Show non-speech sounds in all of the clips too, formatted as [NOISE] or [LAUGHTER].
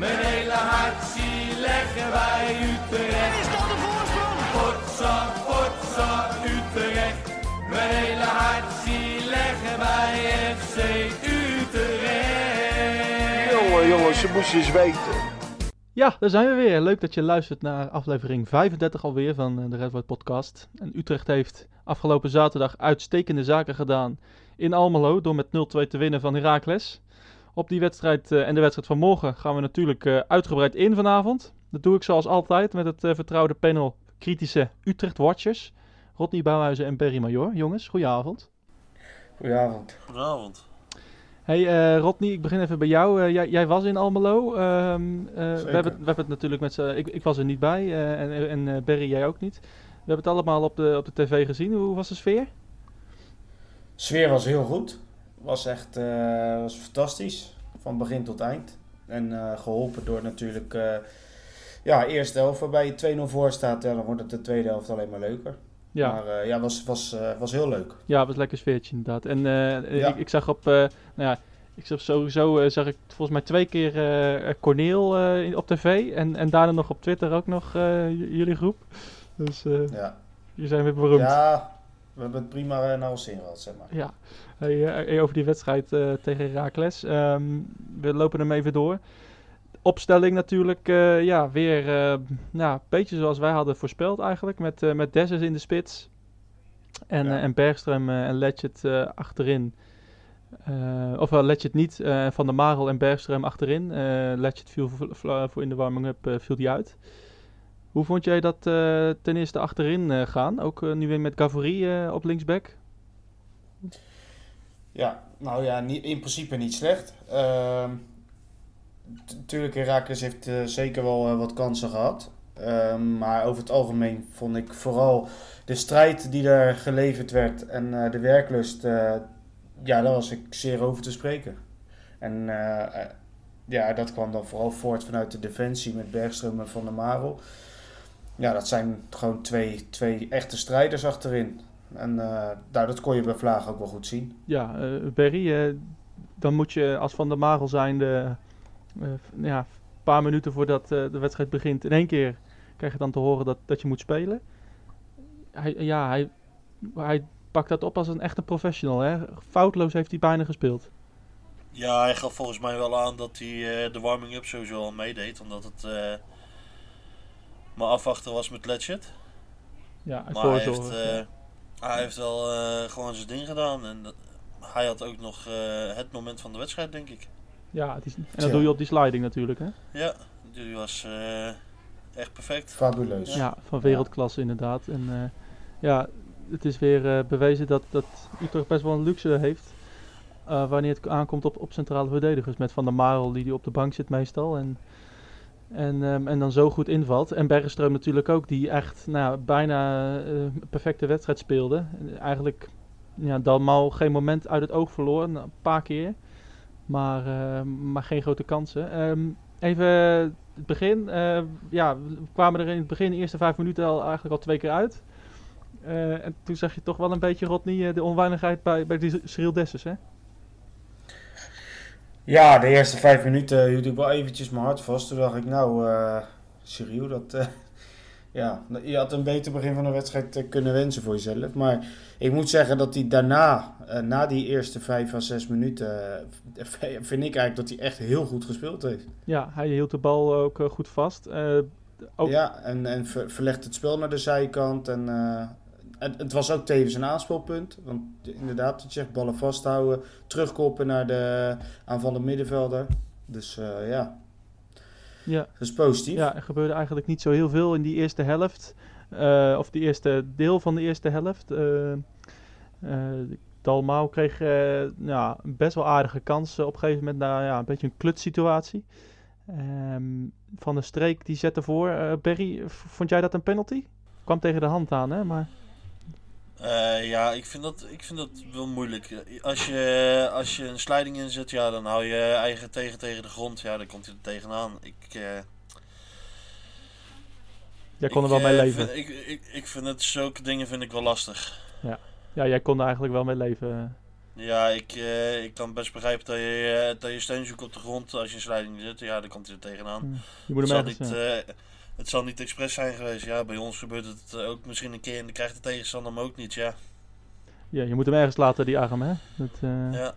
Mijn hele hart zie leggen wij Utrecht. Is dat de voorsprong? Potsa, potsa, Utrecht. Mijn hele hart zie leggen wij FC Utrecht. Jongen, jongens, ze moesten eens weten. Ja, daar zijn we weer. Leuk dat je luistert naar aflevering 35 alweer van eh, de Red White Podcast. En Utrecht heeft afgelopen zaterdag uitstekende zaken gedaan in Almelo door met 0-2 te winnen van Heracles. Op die wedstrijd eh, en de wedstrijd van morgen gaan we natuurlijk eh, uitgebreid in vanavond. Dat doe ik zoals altijd met het eh, vertrouwde panel kritische Utrecht Watchers. Rodney Bouwhuizen en Berry Major. Jongens, goedenavond. Goedenavond. Goedenavond. Hey eh, Rodney, ik begin even bij jou. Eh, jij, jij was in Almelo. Ehm, eh, we, hebben, het- we hebben het natuurlijk met z'n... Ik, ik was er niet bij eh, en, en eh, Berry, jij ook niet. We hebben het allemaal op de, op de tv gezien. Hoe was de sfeer? sfeer was heel goed. Was echt eh, was fantastisch. Van begin tot eind. En eh, geholpen door natuurlijk... eh ja, eerste helft waarbij je 2-0 voor staat. Ja, dan wordt het de tweede helft alleen maar leuker. Ja, Maar ja, was, was, was heel leuk. ja het was een lekker sfeertje inderdaad. En Ja. ik, ik zag op... nou ja, ik zag sowieso zag ik volgens mij twee keer Corneel op tv. En, en daarna nog op Twitter ook nog jullie groep. Dus Ja, jullie zijn weer beroemd. ja we hebben het prima eh, naar ons zin gehad, zeg maar. Ja, hey, eh, over die wedstrijd eh, tegen Heracles. Ehm, we lopen hem even door. Opstelling natuurlijk, ja, weer nou, een beetje zoals wij hadden voorspeld eigenlijk. Met, eh met Dessers in de spits. En, Ja. en Bergström en eh, achterin. Ofwel Letchet niet, Van der Marel en Bergström achterin. Letchet viel voor, in de warming-up viel die uit. Hoe vond jij dat eh, ten eerste achterin eh, gaan? Ook eh, nu weer met Gavory op linksback? Ja, nou ja, niet, in principe niet slecht. Ehm Tuurlijk, Herakles heeft zeker wel wat kansen gehad. Ehm, maar over het algemeen vond ik vooral de strijd die er geleverd werd en de werklust, ja, daar was ik zeer over te spreken. En ja, dat kwam dan vooral voort vanuit de defensie met Bergström en Van der Marel. Ja, dat zijn gewoon twee, twee echte strijders achterin. En eh, nou, dat kon je bij Vlaag ook wel goed zien. Ja, eh Berry, eh, dan moet je als Van der Marel zijnde, eh, f- ja, een paar minuten voordat eh, de wedstrijd begint, in één keer krijg je dan te horen dat, dat je moet spelen. Hij, ja, hij, hij pakt dat op als een echte professional. Hè? Foutloos heeft hij bijna gespeeld. Ja, hij gaf volgens mij wel aan dat hij eh, de warming-up sowieso al meedeed. Omdat het eh maar afwachten was met Letchet. Ja, Maar hij heeft, eh, hij heeft wel eh, gewoon zijn ding gedaan. En dat- hij had ook nog eh, het moment van de wedstrijd, denk ik. ja, het is, en dat doe je op die sliding natuurlijk. Hè? Ja, die was eh, echt perfect. Fabuleus. Ja, van wereldklasse inderdaad. En eh, ja, het is weer eh, bewezen dat, dat Utrecht best wel een luxe heeft. eh, wanneer het aankomt op, op centrale verdedigers. Met Van der Marel die, die op de bank zit meestal. En, en, ehm, en dan zo goed invalt. En Bergström natuurlijk ook. Die echt nou, bijna een perfecte wedstrijd speelde. En Eigenlijk ja, Dalmau geen moment uit het oog verloor. Een paar keer. Maar, eh, maar geen grote kansen. Ehm, even het begin. ja, we kwamen er in het begin de eerste vijf minuten al eigenlijk al twee keer uit. Eh, en toen zag je toch wel een beetje, Rodney, eh, de onweinigheid bij, bij die Cyril Dessers, hè? Ja, de eerste vijf minuten hield ik wel eventjes mijn hart vast. Toen dacht ik, nou, Cyril, dat... eh, [LAUGHS] ja, je had een beter begin van de wedstrijd eh, kunnen wensen voor jezelf. Maar ik moet zeggen dat hij daarna, na die eerste vijf à zes minuten... [LAUGHS] vind ik eigenlijk dat hij echt heel goed gespeeld heeft. Ja, hij hield de bal ook goed vast. Ook, Ja, en, en ver- verlegt het spel naar de zijkant. En het, het was ook tevens een aanspelpunt. Want inderdaad, je zegt, ballen vasthouden, terugkoppen naar de aanvallende middenvelder. Dus eh, ja, ja, dat is positief. ja, er gebeurde eigenlijk niet zo heel veel in die eerste helft. Eh, of die eerste deel van de eerste helft. Eh, Dalmau kreeg ja, best wel aardige kansen op een gegeven moment. Nou, ja, een beetje een klutsituatie. Ehm, van de streek die zette voor. Berry, vond jij dat een penalty? Kwam tegen de hand aan, hè? Maar Eh, ja, ik vind, dat, ik vind dat wel moeilijk. Als je, als je een sliding inzet, ja, dan hou je je eigen tegen tegen de grond. Ja, dan komt hij er tegenaan. Ik, eh, jij kon er wel mee eh, leven. vind- ik, ik, ik vind het, zulke dingen vind ik wel lastig. Ja, jij kon er eigenlijk wel mee leven. Ja, ik, ik kan best begrijpen dat je, dat je steun zoekt op de grond als je een slijding zit. Ja, dan komt hij er tegenaan. Je Het moet hem ergens... niet, ja. Het zal niet expres zijn geweest. Ja, bij ons gebeurt het eh, ook misschien een keer en dan krijgt de tegenstander hem ook niet. Ja, ja, je moet hem ergens laten, die arm, hè? Dat, eh, ja.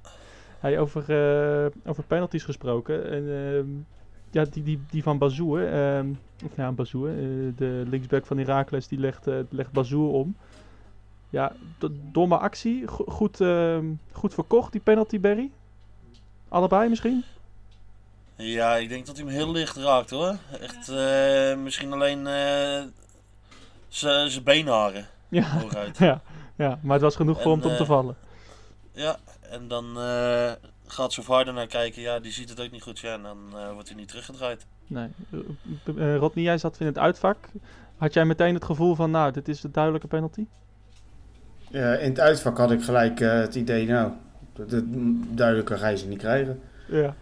Hey, over, eh, over penalties gesproken. En, ehm, ja, die, die, die van Bazoer. ehm, of ja, Bazoer. eh, de linksback van Heracles die legt, legt Bazoer om. Ja, domme actie. Go- goed, ehm, goed verkocht, die penalty, Barry. Allebei misschien? Ja, ik denk dat hij hem heel licht raakt hoor. Echt, eh, misschien alleen eh, zijn beenharen Ja, hooguit. [LAUGHS] ja, ja, maar het was genoeg voor En, hem om te eh, vallen. Ja, en dan eh, gaat vader naar kijken. Ja, die ziet het ook niet goed. Ja, en dan eh, wordt hij niet teruggedraaid. Nee. Uh, Rodney, jij zat in het uitvak. Had jij meteen het gevoel van, nou, dit is de duidelijke penalty? Ja, in het uitvak had ik gelijk het idee, nou, dat, dat- duidelijker ga je ze niet krijgen. Ja.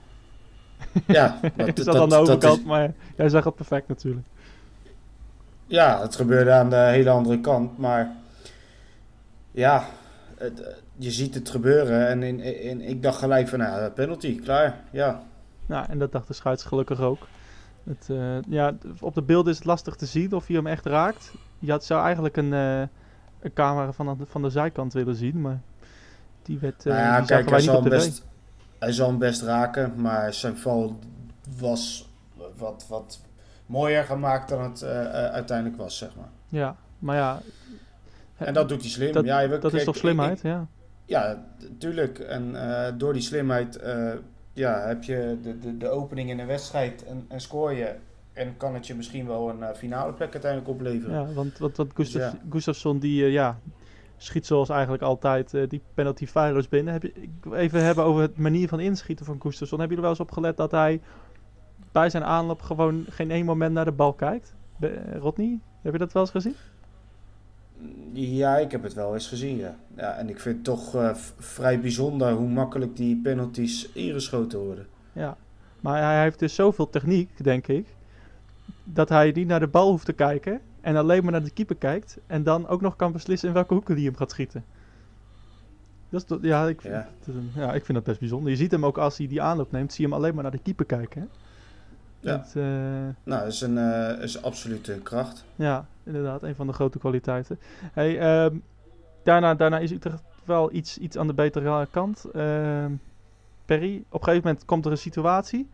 Ja, [LAUGHS] ik dat, zat aan de dat- dat overkant, is- maar jij zag het perfect natuurlijk. ja, het gebeurde aan de hele andere kant, maar ja, het, eh, je ziet het gebeuren en, in, in, ik dacht gelijk van, nou, penalty, klaar, ja. Nou, en dat dacht de scheids gelukkig ook. Het, eh, ja, op de beelden is het lastig te zien of hij hem echt raakt. Je had, zou eigenlijk een, eh, een camera van de, van de zijkant willen zien, maar die werd eh nou ja, die kijk, hij zal, best, hij zal hem best raken, maar zijn val was wat, wat mooier gemaakt dan het eh, eh, uiteindelijk was, zeg maar. Ja, maar ja, En dat doet hij slim. dat, ja, je- dat is toch slimheid, ik- ja. Ja, tuurlijk. En eh, door die slimheid ja, heb je de, de, de opening in een wedstrijd en, en scoor je. En kan het je misschien wel een finale plek uiteindelijk opleveren. Ja, want wat, wat Gustaf, Ja. Gustafsson die ja, schiet zoals eigenlijk altijd eh, die penalty feilloos binnen. Heb je, ik even hebben over het manier van inschieten van Gustafsson. Hebben jullie wel eens opgelet dat hij bij zijn aanloop gewoon geen één moment naar de bal kijkt? Be- eh, Rodney, heb je dat wel eens gezien? Ja, ik heb het wel eens gezien, ja. ja en ik vind het toch eh, vrij bijzonder hoe makkelijk die penalties ingeschoten worden. Ja, maar hij heeft dus zoveel techniek, denk ik, dat hij niet naar de bal hoeft te kijken en alleen maar naar de keeper kijkt en dan ook nog kan beslissen in welke hoeken hij hem gaat schieten. Dat is toch- ja, ik, vind Ja. een- ja, ik vind dat best bijzonder. Je ziet hem ook als hij die aanloop neemt, zie je hem alleen maar naar de keeper kijken. Hè? Ja. Dat, eh, Nou, dat is, een, eh, is absoluut een kracht. ja, inderdaad, een van de grote kwaliteiten. Hey, ehm, daarna, daarna is Utrecht wel iets, iets aan de betere kant. Ehm, Perry, op een gegeven moment komt er een situatie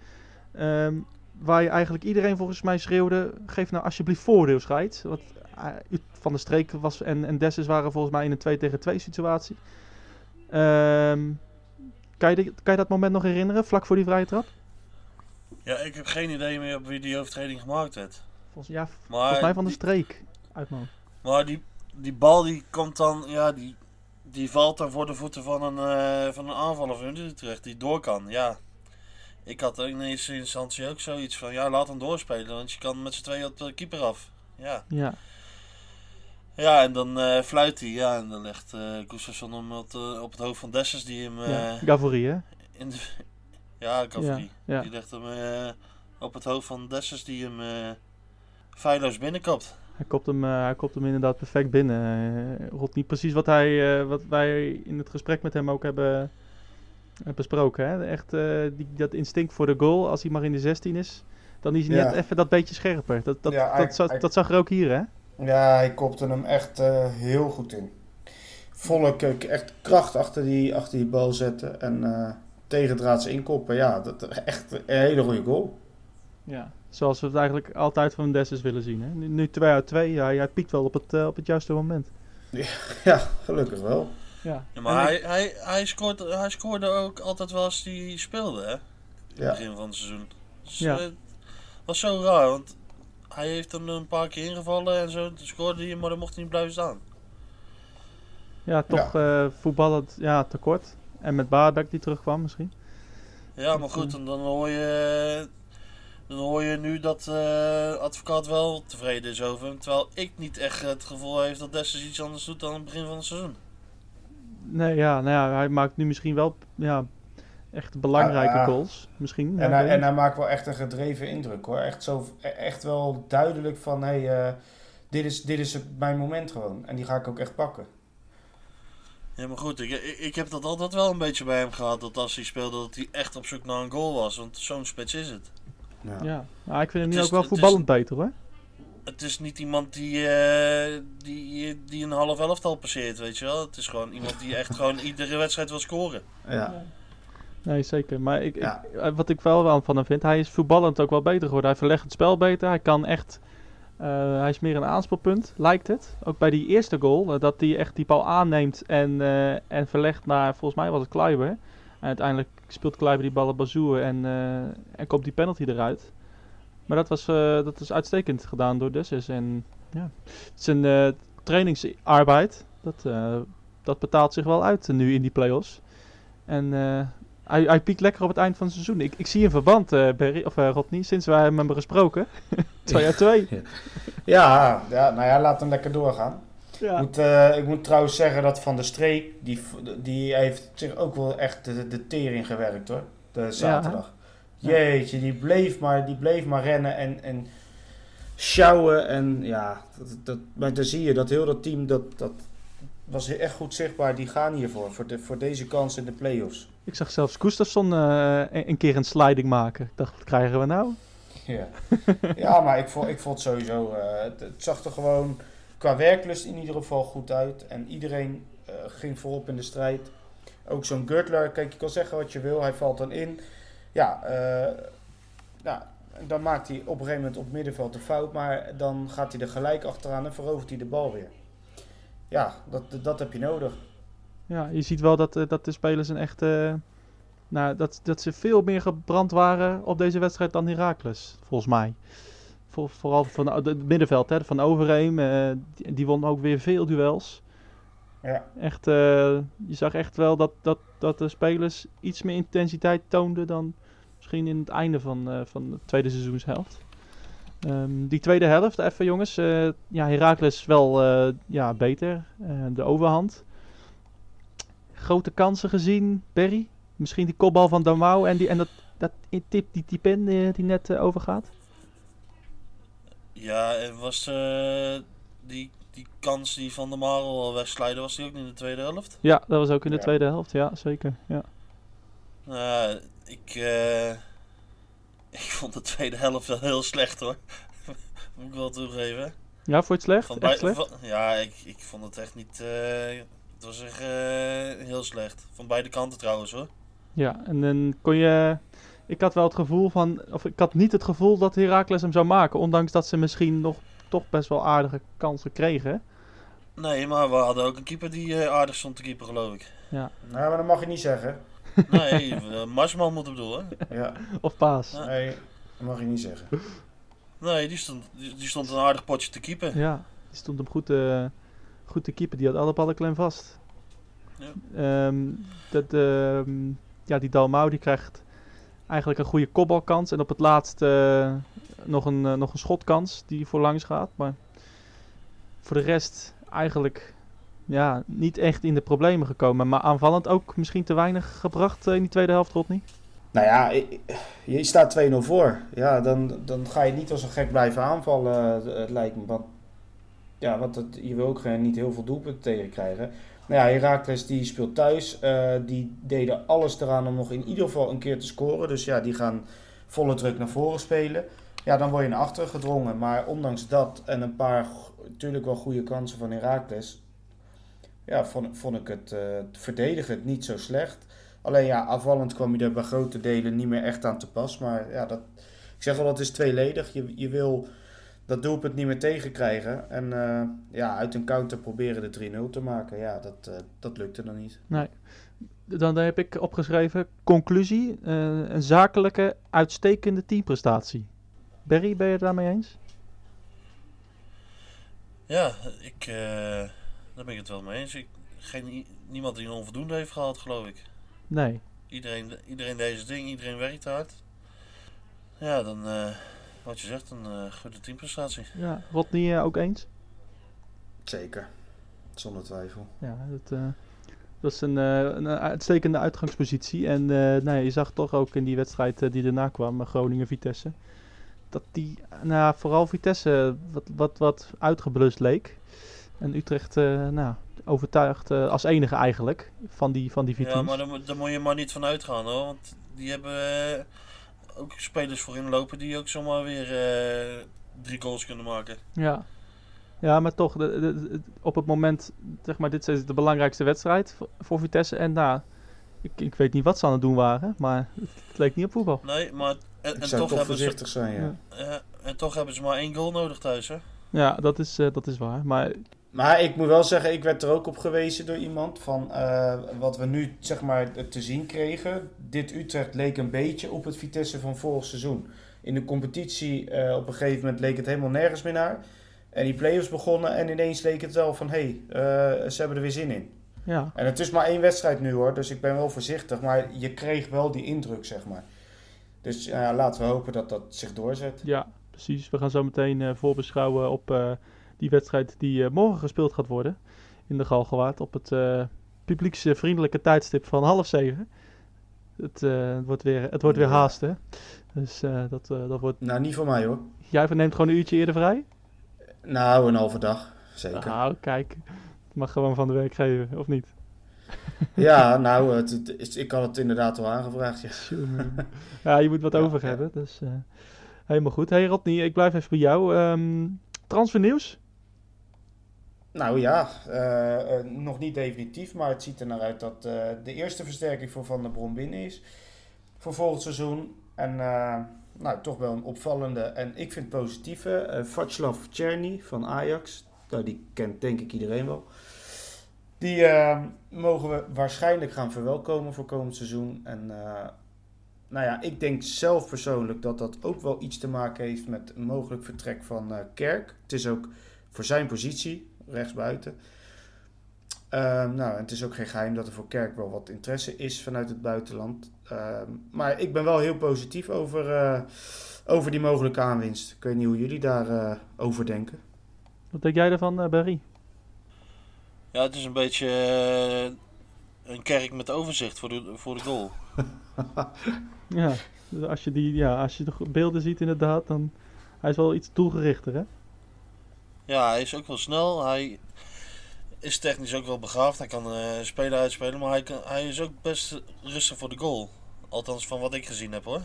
ehm, waar je eigenlijk iedereen volgens mij schreeuwde: geef nou alsjeblieft voordeel, scheids. Want eh, Van de Streek was en, en Dessus waren volgens mij in een 2 tegen 2 situatie. Ehm, kan, je kan je dat moment nog herinneren, vlak voor die vrije trap? Ja, ik heb geen idee meer op wie die overtreding gemaakt werd. Volgens, ja, Maar, volgens mij van de die, Streek. Uit maar die, die bal die komt dan, ja, die, die valt dan voor de voeten van een, eh, van een aanvaller van Utrecht die door kan. Ja, ik had ook in eerste instantie ook zoiets van, ja, laat hem doorspelen, want je kan met z'n tweeën op de keeper af. Ja, Ja, ja en dan eh, fluit hij, ja, en dan legt Gustafsson hem op, de- op het hoofd van Dessers die hem ja. eh Gavorie, hè? in de... [LAUGHS] Ja. Ja. Die legt hem op het hoofd van Dessers die hem eh feilloos binnenkopt. Hij kopt hem, hij kopt hem inderdaad perfect binnen. Rot niet precies wat, hij, wat wij in het gesprek met hem ook hebben besproken. Hè? Echt eh, die, dat instinct voor de goal, als hij maar in de 16 is, dan is hij Ja. net even dat beetje scherper. Dat, dat, Ja, dat, zag, dat zag er ook hier, hè? Ja, hij kopte hem echt eh, heel goed in. Volle k- echt kracht achter die, achter die bal zetten en eh tegendraads inkoppen. Ja, dat echt een hele goede goal. Ja. Zoals we het eigenlijk altijd van Dessus willen zien. Hè? Nu, nu 2 uit 2, ja, hij piekt wel op het, eh, op het juiste moment. Ja, [LAUGHS] gelukkig wel. Ja, Ja, maar hij, hij, hij, scoort, hij scoorde ook altijd wel als hij speelde, hè? In het Ja. begin van het seizoen. Dus, Ja. eh, was zo raar, want hij heeft hem een paar keer ingevallen en zo. Toen scoorde hij, maar dan mocht hij niet blijven staan. ja toch eh voetballend ja, tekort. En met Baardek die terugkwam misschien. Ja, maar goed, en dan hoor je, dan hoor je nu dat eh advocaat wel tevreden is over hem. Terwijl ik niet echt het gevoel heeft dat Dessers iets anders doet dan aan het begin van het seizoen. Nee, ja, nou ja, hij maakt nu misschien wel ja, echt belangrijke Ah, ah. goals. Misschien. En hij, en hij maakt wel echt een gedreven indruk hoor. Echt, zo, e- echt wel duidelijk van hé, hey, eh, dit, is, dit is mijn moment gewoon. En die ga ik ook echt pakken. Ja, maar goed, ik, ik, heb dat altijd wel een beetje bij hem gehad. Dat als hij speelde, dat hij echt op zoek naar een goal was. Want zo'n spits is het. Ja. Ja, maar ik vind hem Het nu ook wel is- voetballend beter hoor. Het is niet iemand die, eh, die, die een half elftal passeert, weet je wel. Het is gewoon iemand die echt gewoon iedere wedstrijd wil scoren. Ja. Nee, zeker. Maar ik, Ja. eh, wat ik wel wel van hem vind, hij is voetballend ook wel beter geworden. Hij verlegt het spel beter. Hij kan echt. eh, hij is meer een aanspeelpunt, lijkt het. Ook bij die eerste goal, dat hij echt die bal aanneemt en, eh, en verlegt naar, volgens mij was het Kluiber. En uiteindelijk speelt Kluiber die bal op Bazoer en, eh, en komt die penalty eruit. Maar dat was, eh, dat is uitstekend gedaan door Dessus. En ja, het is een eh, trainingsarbeid. Dat, eh, dat betaalt zich wel uit nu in die play-offs. En eh, hij, hij piekt lekker op het eind van het seizoen. Ik, ik zie een verband, eh Berry, of eh, Rodney, sinds wij hem hebben gesproken. [LAUGHS] 2 uit 2. Ja, ja, nou ja, laat hem lekker doorgaan. Ja. Ik, moet, eh, ik moet trouwens zeggen dat Van der Streek, die, die heeft zich ook wel echt de, de tering gewerkt hoor. De zaterdag. Ja. Jeetje, die bleef maar, die bleef maar rennen en, en sjouwen. En ja, dat, dat, maar dan zie je dat heel dat team, dat, dat was echt goed zichtbaar. Die gaan hiervoor, voor, de, voor deze kans in de play-offs. Ik zag zelfs Gustafsson eh, een, een keer een sliding maken. Ik dacht, wat krijgen we nou? Ja, [LAUGHS] ja maar ik vond, ik vond sowieso, eh, het, het zag er gewoon qua werklust in ieder geval goed uit. En iedereen eh, ging voorop in de strijd. Ook zo'n Gürtler, kijk, je kan zeggen wat je wil, hij valt dan in. Ja, eh, nou, dan maakt hij op een gegeven moment op het middenveld een fout, maar dan gaat hij er gelijk achteraan en verovert hij de bal weer. Ja, dat, dat heb je nodig. Ja, je ziet wel dat, eh, dat de spelers een echte... nou, dat, dat ze veel meer gebrand waren op deze wedstrijd dan Heracles, volgens mij. Voor, vooral van de- het middenveld, hè, van Overeem. eh, die, die won ook weer veel duels. Ja, Echt, eh, je zag echt wel dat, dat, dat de spelers iets meer intensiteit toonden dan misschien in het einde van, eh, van de tweede seizoenshelft. Ehm, die tweede helft, even jongens. eh ja, Heracles wel eh, ja, beter. de overhand. Grote kansen gezien, Berry. Misschien die kopbal van Damau en, die, en dat, dat tip, die tip in eh, die net overgaat. Ja, en was eh, die, die kans die Van der Marel al wegslijden, was die ook niet in de tweede helft? Ja, dat was ook in de Ja. tweede helft. Ja, zeker. Ja. Nou, ik, eh, [LAUGHS] ik vond de tweede helft wel heel slecht hoor. [LAUGHS] Moet ik wel toegeven. ja, vond je het slecht? Van Echt slecht? van- ja, ik, ik vond het echt niet. eh, het was echt eh, heel slecht. Van beide kanten trouwens hoor. Ja, en dan kon je. Ik had wel het gevoel van. Of ik had niet het gevoel dat Heracles hem zou maken. Ondanks dat ze misschien nog toch best wel aardige kansen kregen. Nee, maar we hadden ook een keeper die eh, aardig stond te keeper, geloof ik. nou, maar dat mag je niet zeggen. Nee, uh, Marsman moet ik bedoelen. Ja, Of Paas. Ja. nee, dat mag je niet zeggen. Nee, die stond, die, die stond een aardig potje te keeper. Ja, die stond hem goed, eh, goed te keeper. Die had alle ballen klem vast. Ja. Ehm, dat, ehm, ja, die Dalmau die krijgt eigenlijk een goede kopbalkans. En op het laatst eh, nog, een, eh, nog een schotkans die voorlangs gaat. Maar voor de rest eigenlijk ja, niet echt in de problemen gekomen. Maar aanvallend ook misschien te weinig gebracht eh, in die tweede helft, Rodney. Nou ja, je staat 2-0 voor. Ja, dan, dan ga je niet als een gek blijven aanvallen, eh, het lijkt me. Want, ja, want het, je wil ook niet heel veel doelpunten tegen krijgen. Nou ja, Heracles die speelt thuis. eh, die deden alles eraan om nog in ieder geval een keer te scoren. Dus ja, die gaan volle druk naar voren spelen. Ja, dan word je naar achteren gedrongen. Maar ondanks dat en een paar natuurlijk wel goede kansen van Heracles... Ja, vond, vond ik het eh verdedigend niet zo slecht. Alleen ja, afvallend kwam je er bij grote delen niet meer echt aan te pas. Maar ja, dat, ik zeg al, dat is tweeledig. Je, je wil dat doelpunt niet meer tegenkrijgen. En eh, ja, uit een counter proberen de 3-0 te maken. Ja, dat, eh, dat lukte dan niet. Dan heb ik opgeschreven, conclusie, een zakelijke, uitstekende teamprestatie. Berry, ben je het daarmee eens? Ja, ik, eh, daar ben ik het wel mee eens. Ik, geen, niemand die een onvoldoende heeft gehad, geloof ik. Nee. Iedereen, iedereen deze ding, iedereen werkt hard. Ja, dan, eh, wat je zegt, een eh, goede teamprestatie. Ja, Rodney eh, ook eens? Zeker. Zonder twijfel. Ja, dat, eh, dat is een, eh, een uitstekende uitgangspositie. En eh, nou ja, je zag toch ook in die wedstrijd die daarna kwam, Groningen-Vitesse, dat die, nou ja, vooral Vitesse wat, wat, wat uitgeblust leek. En Utrecht, eh, nou, overtuigd eh, als enige eigenlijk van die, van die vier Ja, maar daar, moet- daar moet je maar niet van uitgaan hoor. Want die hebben eh, ook spelers voorin lopen die ook zomaar weer eh, drie goals kunnen maken. Ja. ja, maar toch, de, de- de- op het moment, zeg maar, dit is de belangrijkste wedstrijd voor, voor Vitesse. En nou, ik, ik weet niet wat ze aan het doen waren, maar het, het leek niet op voetbal. Nee, maar en, Ik en zou toch, toch hebben ze, voorzichtig zijn, ja. Ja. en toch hebben ze maar één goal nodig thuis hè. Ja, dat is, eh, dat is waar. Maar Maar ik moet wel zeggen, ik werd er ook op gewezen door iemand van eh, wat we nu zeg maar te zien kregen. Dit Utrecht leek een beetje op het Vitesse van vorig seizoen. In de competitie eh, op een gegeven moment leek het helemaal nergens meer naar. En die play-offs begonnen en ineens leek het wel van hé, hey, eh, ze hebben er weer zin in. ja, En het is maar één wedstrijd nu hoor, dus ik ben wel voorzichtig. Maar je kreeg wel die indruk zeg maar. Dus laten we hopen dat dat zich doorzet. ja, precies. We gaan zo meteen voorbeschouwen op die wedstrijd die eh, morgen gespeeld gaat worden in de Galgenwaard op het eh publieksvriendelijke tijdstip van half zeven. Het, eh, wordt weer, het wordt weer haast, hè? Dus dat, dat wordt... Nou, niet voor mij hoor. Jij neemt gewoon een uurtje eerder vrij? Nou, een halve dag. Zeker. Nou, kijk. Het mag gewoon van de werkgever, of niet? [LAUGHS] Ja, nou, het, het is- ik had het inderdaad al aangevraagd. Ja. Ja, je moet wat Ja, over ja. hebben. Dus helemaal goed. Hey Rodney, ik blijf even bij jou. Ehm transfernieuws? Nou ja, eh, eh, nog niet definitief, maar het ziet er naar uit dat eh, de eerste versterking voor Van der Brom binnen is. Voor volgend seizoen. En nou, toch wel een opvallende en ik vind positieve. Václav Czerny van Ajax. Nou, die kent denk ik iedereen wel. Die mogen we waarschijnlijk gaan verwelkomen voor komend seizoen. En nou ja, ik denk zelf persoonlijk dat dat ook wel iets te maken heeft met een mogelijk vertrek van Kerk. Het is ook voor zijn positie, rechtsbuiten. Ehm, nou, en het is ook geen geheim dat er voor Kerk wel wat interesse is vanuit het buitenland. Ehm, maar ik ben wel heel positief over, eh, over die mogelijke aanwinst. Ik weet niet hoe jullie daarover over denken. Wat denk jij ervan, eh, Barry? Ja, het is een beetje eh, een kerk met overzicht voor de, voor de goal. [LAUGHS] Ja, dus als je, die, ja, als je de beelden ziet inderdaad, dan... Hij is wel iets doelgerichter, hè? Ja, hij is ook wel snel. Hij is technisch ook wel begaafd. Hij kan eh spelen uitspelen, maar hij, kan, hij is ook best rustig voor de goal. Althans, van wat ik gezien heb hoor.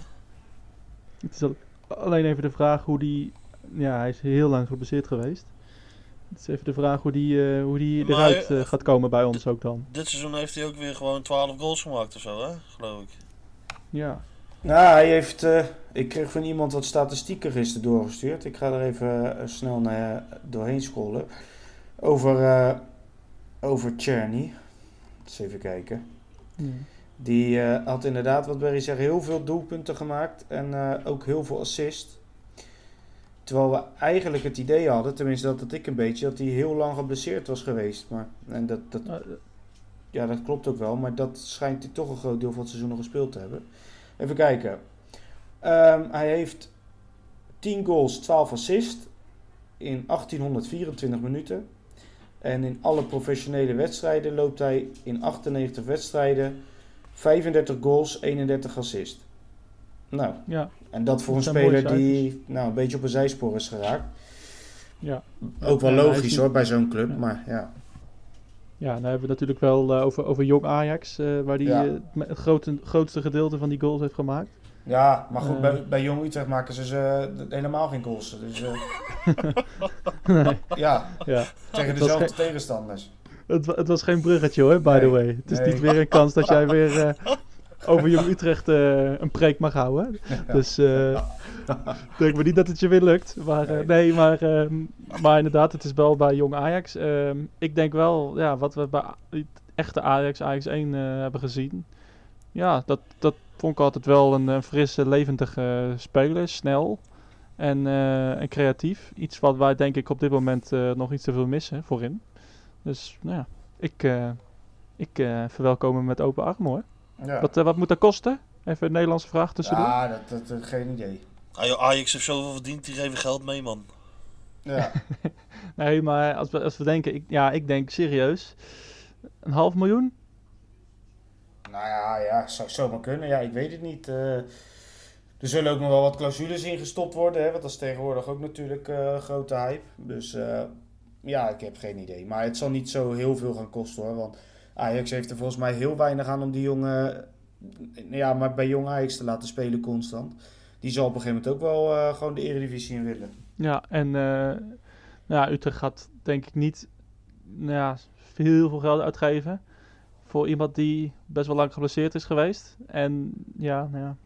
Het is al- alleen even de vraag hoe die... Ja, hij is heel lang geblesseerd geweest. Het is even de vraag hoe die, eh, hoe die Maar, eruit eh, gaat komen bij ons ook dan. Dit seizoen heeft hij ook weer gewoon 12 goals gemaakt of zo, hè? Geloof ik. Ja, Nou, hij heeft. eh, ik kreeg van iemand wat statistieken gisteren doorgestuurd. Ik ga er even eh, snel naar, doorheen scrollen. Over, eh over Czerny. Eens even kijken. ja. Die eh, had inderdaad, wat Barry zegt, heel veel doelpunten gemaakt. En eh, ook heel veel assist. Terwijl we eigenlijk het idee hadden, tenminste dat had ik een beetje, dat hij heel lang geblesseerd was geweest. Maar, en dat, dat, Eh, ja, dat klopt ook wel, maar dat schijnt hij toch een groot deel van het seizoen nog gespeeld te hebben. Even kijken. Ehm, hij heeft 10 goals, 12 assists in 1824 minuten. En in alle professionele wedstrijden loopt hij in 98 wedstrijden 35 goals, 31 assists. Nou, ja, en dat voor een Dat speler die nou, een beetje op een zijspoor is geraakt. ja. Ook wel logisch hoor, bij zo'n club, Ja. maar ja. Ja, dan hebben we natuurlijk wel eh, over, over Jong Ajax, eh, waar hij Ja. het grote, grootste gedeelte van die goals heeft gemaakt. Ja, maar goed, Eh. bij, bij Jong Utrecht maken ze ze helemaal geen goals. Dus eh, [LAUGHS] nee, ja, ja. tegen dezelfde geen- tegenstanders. het, het was geen bruggetje hoor, by the way. Het is Nee. niet weer een kans dat jij weer eh, over Jong Utrecht eh, een preek mag houden. [LAUGHS] Dus eh [LAUGHS] denk maar niet dat het je weer lukt. Maar eh, Nee. nee, maar, ehm, maar inderdaad, het is wel bij Jong Ajax. Ehm, ik denk wel, ja, wat we bij echte Ajax, Ajax 1 eh, hebben gezien. Ja, dat, dat vond ik altijd wel een, eh, frisse, levendige speler. Snel en, eh, en creatief. Iets wat wij denk ik op dit moment eh, nog iets te veel missen voorin. Dus nou ja, ik, eh, ik eh, verwelkom hem met open armen hoor. Ja, Wat, eh, wat moet dat kosten? Even een Nederlandse vraag tussendoor. ja dat, dat, dat- geen idee. Ajax heeft zoveel verdiend, die geven geld mee, man. Ja, [LAUGHS] Nee, maar als we, als we denken, ik, ja, ik denk serieus. Een half miljoen? nou ja, ja, zou zomaar kunnen. Ja, ik weet het niet. Eh, er zullen ook nog wel wat clausules in gestopt worden, hè, want dat is tegenwoordig ook natuurlijk eh, grote hype. Dus eh, ja, ik heb geen idee. Maar het zal niet zo heel veel gaan kosten hoor. Want Ajax heeft er volgens mij heel weinig aan om die jongen... Ja, maar bij jong Ajax te laten spelen constant. Die zal op een gegeven moment ook wel eh, gewoon de eredivisie in willen. Ja, en eh, nou ja, Utrecht gaat denk ik niet nou ja, heel veel geld uitgeven voor iemand die best wel lang geblesseerd is geweest. En ja, nou ja,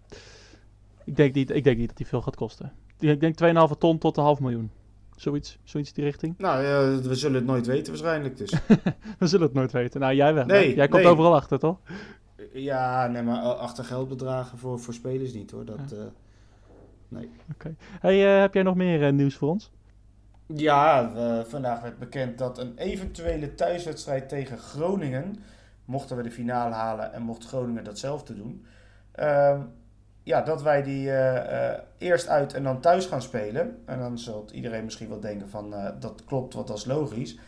ik denk niet, ik denk niet dat die veel gaat kosten. Ik denk 2,5 ton tot een half miljoen. Zoiets, zoiets die richting. Nou, ja, we zullen het nooit weten waarschijnlijk dus. [LAUGHS] We zullen het nooit weten. Nou, jij wel. Nee, jij komt nee. overal achter, toch? ja, nee, maar achter geldbedragen voor, voor spelers niet hoor. Dat, eh, Hey, eh, heb jij nog meer eh, nieuws voor ons? Ja, we- vandaag werd bekend dat een eventuele thuiswedstrijd tegen Groningen, mochten we de finale halen en mocht Groningen datzelfde doen, ehm, ja, dat wij die eh, eerst uit en dan thuis gaan spelen. En dan zult iedereen misschien wel denken van eh, dat klopt, wat dat is logisch.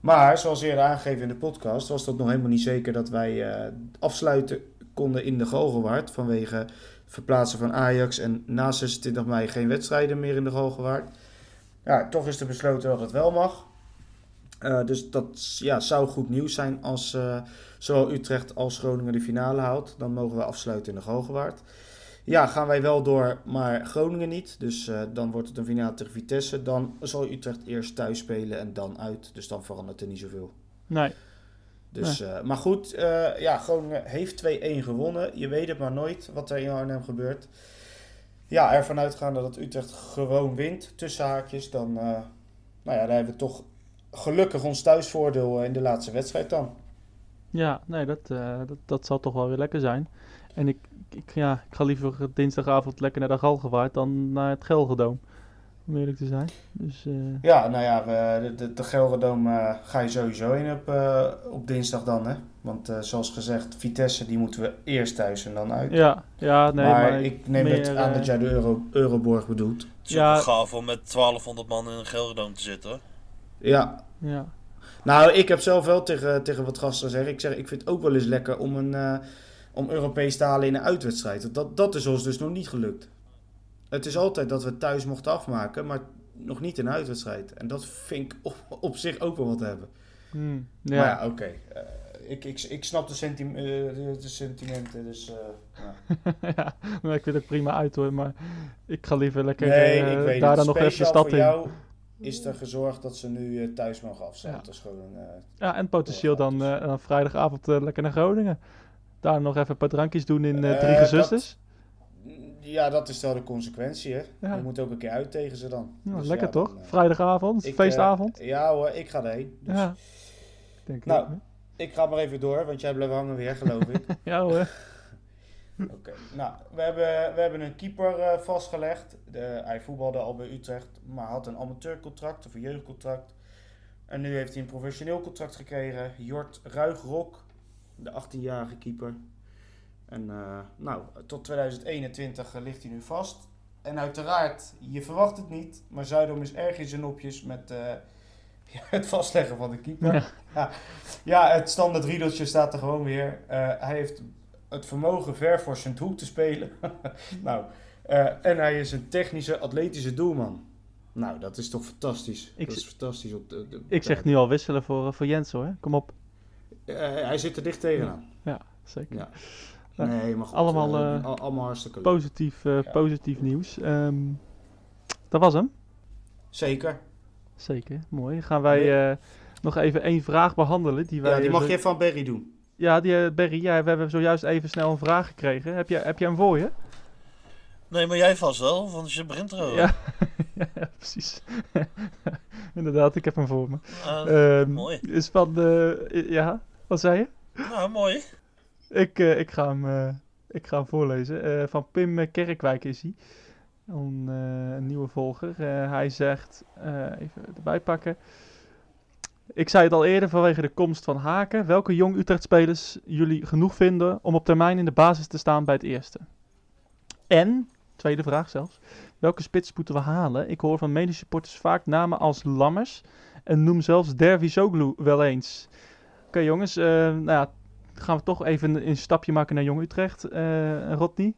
Maar zoals eerder aangegeven in de podcast, was dat nog helemaal niet zeker dat wij eh, afsluiten konden in de Galgenwaard vanwege verplaatsen van Ajax en na 26 mei geen wedstrijden meer in de Galgenwaard. Ja, toch is er besloten dat het wel mag. Eh, dus dat ja, zou goed nieuws zijn als eh, zowel Utrecht als Groningen de finale haalt. Dan mogen we afsluiten in de Galgenwaard. Ja, gaan wij wel door, maar Groningen niet. Dus eh, dan wordt het een finale tegen Vitesse. Dan zal Utrecht eerst thuis spelen en dan uit. Dus dan verandert er niet zoveel. Nee. Dus, eh, maar goed, eh, ja, Groningen heeft 2-1 gewonnen. Je weet het maar nooit wat er in Arnhem gebeurt. Ja, ervan uitgaande dat Utrecht gewoon wint, tussen haakjes, dan, eh, nou ja, dan hebben we toch gelukkig ons thuisvoordeel eh, in de laatste wedstrijd dan. Ja, nee, dat, eh, dat, dat zal toch wel weer lekker zijn. En ik, ik, ja, ik ga liever dinsdagavond lekker naar de Galgenwaard dan naar het Gelgedoom. Om eerlijk te zijn. Dus eh, Ja, nou ja, we, de, de, de Gelredome eh, ga je sowieso in op, eh, op dinsdag dan, hè. Want eh, zoals gezegd, Vitesse die moeten we eerst thuis en dan uit. ja, ja, nee, maar, maar, ik neem meer, het aan dat jij de Euro, Euroborg bedoelt. Het is Ja. gaaf om met 1200 man in een Gelredome te zitten. hoor. Ja, Ja, Nou, ik heb zelf wel tegen, tegen wat gasten gezegd. Ik zeg, ik vind het ook wel eens lekker om, een, eh, om Europees te halen in een uitwedstrijd. Dat, dat is ons dus nog niet gelukt. Het is altijd dat we thuis mochten afmaken, maar nog niet in een uitwedstrijd. En dat vind ik op, op zich ook wel wat hebben. Hmm, Maar ja. ja, oké. Eh, ik, ik, ik snap de, sentim- eh, de, de sentimenten, dus... eh, ja. [LAUGHS] ja, maar ik vind het prima uit hoor, maar ik ga liever lekker Nee, daar dan nog even de stad voor in. jou is er gezorgd dat ze nu thuis mogen afzetten. Ja. Dat is gewoon... Ja, en potentieel dan dan vrijdagavond lekker naar Groningen. Daar nog even een paar drankjes doen in Drie dat- Gezusters. Ja, dat is wel de consequentie, hè. Ja. Je moet ook een keer uit tegen ze dan. Dus lekker ja, toch? dan, eh, Vrijdagavond, ik, feestavond. eh, ja hoor, ik ga erheen. Dus ja. Denk Nou. ik. Ik ga maar even door, want jij blijft hangen weer, geloof ik. [LAUGHS] Ja hoor. [LAUGHS] Oké. Nou, we hebben, we hebben een keeper eh, vastgelegd. De, hij voetbalde al bij Utrecht, maar had een amateurcontract of een jeugdcontract. En nu heeft hij een professioneel contract gekregen. Jort Ruigrok, de 18-jarige keeper. En eh, nou, tot 2021 ligt hij nu vast. En uiteraard, je verwacht het niet, maar Zuidom is erg in zijn nopjes met eh, [LAUGHS] het vastleggen van de keeper. Ja. Ja, ja het standaard riedeltje staat er gewoon weer. Eh, hij heeft het vermogen ver voor zijn doel te spelen. [LAUGHS] nou, eh, en hij is een technische, atletische doelman. Nou, dat is toch fantastisch. Ik dat is fantastisch. Op de, de- Ik zeg nu al wisselen voor, eh, voor Jens hoor. Kom op. Eh, hij zit er dicht tegenaan. Ja, zeker. Ja. Nee, maar goed. Allemaal, eh, eh, al- allemaal hartstikke leuk. Positief, eh, Ja. positief nieuws. Ehm, dat was hem. Zeker. Zeker, mooi. Gaan wij eh, nog even één vraag behandelen. Die wij, Ja, die mag zo- je van Berry doen. Ja, die, Berry, ja, we hebben zojuist even snel een vraag gekregen. Heb jij, heb jij hem voor je? Nee, maar jij vast wel, want je begint erover. Ja. [LAUGHS] ja, precies. [LAUGHS] Inderdaad, ik heb hem voor me. Ehm, mooi. Is van de... Ja, wat zei je? Nou, mooi. Ik, eh, ik, ga, hem, eh, ik ga hem voorlezen. Eh, van Pim Kerkwijk is hij. Een, nieuwe volger. Hij zegt, even erbij pakken. Ik zei het al eerder vanwege de komst van Haken. Welke jong Utrecht-spelers jullie genoeg vinden om op termijn in de basis te staan bij het eerste? En, tweede vraag zelfs, welke spits moeten we halen? Ik hoor van medesupporters vaak namen als Lammers en noem zelfs Dervisoglu wel eens. Oké jongens, nou ja, gaan we toch even een, een stapje maken naar Jong Utrecht. Eh Rodney,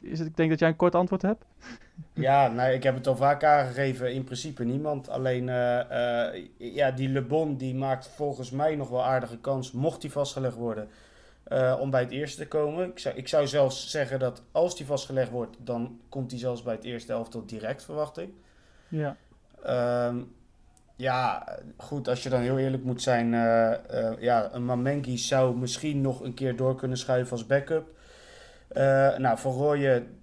is het, ik denk dat jij een kort antwoord hebt. [LAUGHS] Ja, nou, ik heb het al vaak aangegeven. In principe niemand. Alleen, eh, eh, ja, die Le Bon die maakt volgens mij nog wel aardige kans, mocht die vastgelegd worden, om bij het eerste te komen. Ik zou, ik zou zelfs zeggen dat als die vastgelegd wordt, dan komt hij zelfs bij het eerste elftal direct, verwacht ik. Ja, Ehm, ja, goed, als je dan heel eerlijk moet zijn, eh, eh, ja, een Mamengi zou misschien nog een keer door kunnen schuiven als backup. Eh, nou, Rooyen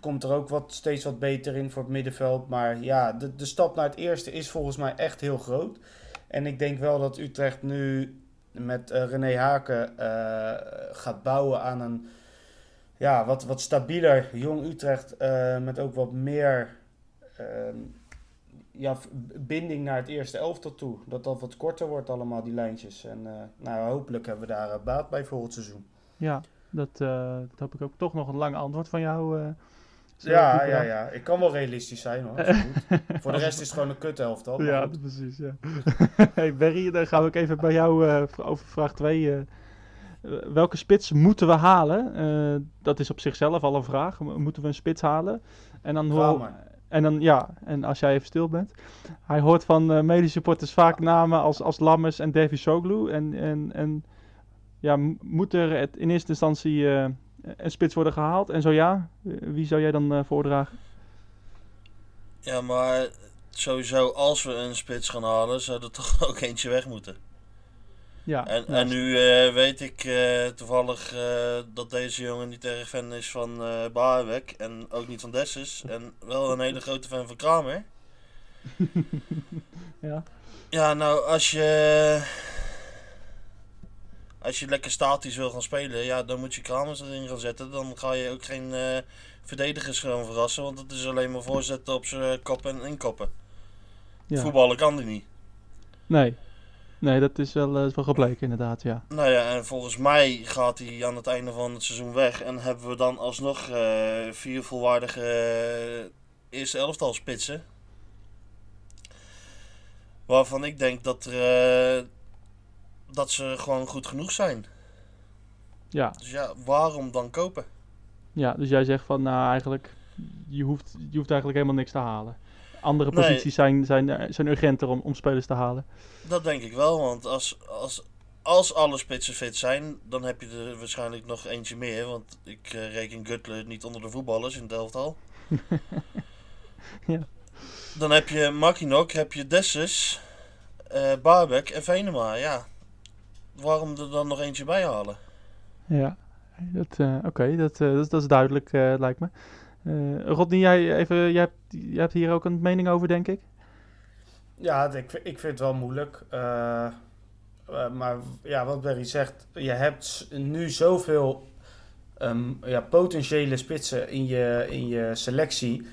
komt er ook wat, steeds wat beter in voor het middenveld. Maar ja, de, de stap naar het eerste is volgens mij echt heel groot. En ik denk wel dat Utrecht nu met René Haken gaat bouwen aan een ja, wat, wat stabieler jong Utrecht. met ook wat meer ehm, ja, binding naar het eerste elftal toe. Dat dat wat korter wordt allemaal, die lijntjes. En eh, nou, hopelijk hebben we daar eh, baat bij volgend seizoen. ja dat, eh, dat hoop ik ook. Toch nog een lang antwoord van jou. Ja, ja, ja. Ik kan wel realistisch zijn hoor. [LAUGHS] Voor de rest is het gewoon een kut elftal. maar Ja, goed. precies. Ja. [LAUGHS] hey Barry, dan gaan we ook even bij jou over vraag 2. welke spits moeten we halen? Dat is op zichzelf al een vraag. Mo- Moeten we een spits halen? En dan, hoe. En dan ja, en als jij even stil bent. Hij hoort van eh medesupporters vaak namen als, als Lammers en Davy Soglu. En, en, en ja, moet er het in eerste instantie eh, een spits worden gehaald? En zo ja, eh, wie zou jij dan voordragen? Ja, maar sowieso als we een spits gaan halen, zou er toch [LAUGHS] ook eentje weg moeten. Ja, En, en nu eh, weet ik eh, toevallig eh, dat deze jongen niet erg fan is van Baarwek en ook niet van Dessus. En wel een hele grote fan van Kramer. [LAUGHS] ja. Ja, nou, als je. Als je lekker statisch wil gaan spelen, ja, dan moet je Kramers erin gaan zetten. Dan ga je ook geen verdedigers gewoon verrassen, want het is alleen maar voorzetten op zijn kop en inkoppen. ja. Voetballen kan die niet. Nee. Nee, dat is wel, is wel gebleken inderdaad, ja. Nou ja, en volgens mij gaat hij aan het einde van het seizoen weg. En hebben we dan alsnog eh, vier volwaardige eh, eerste elftal spitsen. Waarvan ik denk dat, er, dat ze gewoon goed genoeg zijn. Ja, Dus ja, waarom dan kopen? ja, dus jij zegt van, nou eigenlijk, je hoeft, je hoeft eigenlijk helemaal niks te halen. Andere Nee. posities zijn, zijn, eh, zijn urgenter om, om spelers te halen. Dat denk ik wel, want als, als, als alle spitsen fit zijn, dan heb je er waarschijnlijk nog eentje meer. Want ik eh, reken Gutler niet onder de voetballers in het elftal. [LAUGHS] Ja. Dan heb je Makinok, heb je Dessus, Barbek en Venema. Ja, waarom er dan nog eentje bij halen? Ja, dat, oké, dat, dat, is- dat is duidelijk, lijkt me. Eh Rodney, jij, even, jij, hebt, jij hebt hier ook een mening over, denk ik? Ja, ik, ik vind het wel moeilijk. Eh, eh, maar ja, wat Berry zegt, je hebt nu zoveel ehm, ja, potentiële spitsen in je, in je selectie.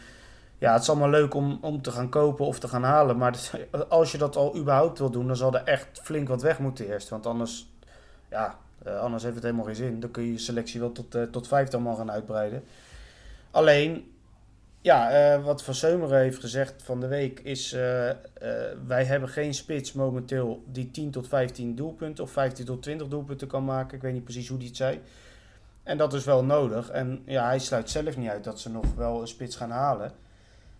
Ja, het is allemaal leuk om, om te gaan kopen of te gaan halen. Maar dat- [LAUGHS] als je dat al überhaupt wil doen, dan zal er echt flink wat weg moeten eerst. Want anders, ja, anders heeft het helemaal geen zin. Dan kun je je selectie wel tot, tot vijftal man gaan uitbreiden. Alleen, ja, eh, wat Van Seumeren heeft gezegd van de week is... eh, eh, wij hebben geen spits momenteel die 10 tot 15 doelpunten... of 15 tot 20 doelpunten kan maken. Ik weet niet precies hoe die het zei. En dat is wel nodig. En ja, hij sluit zelf niet uit dat ze nog wel een spits gaan halen.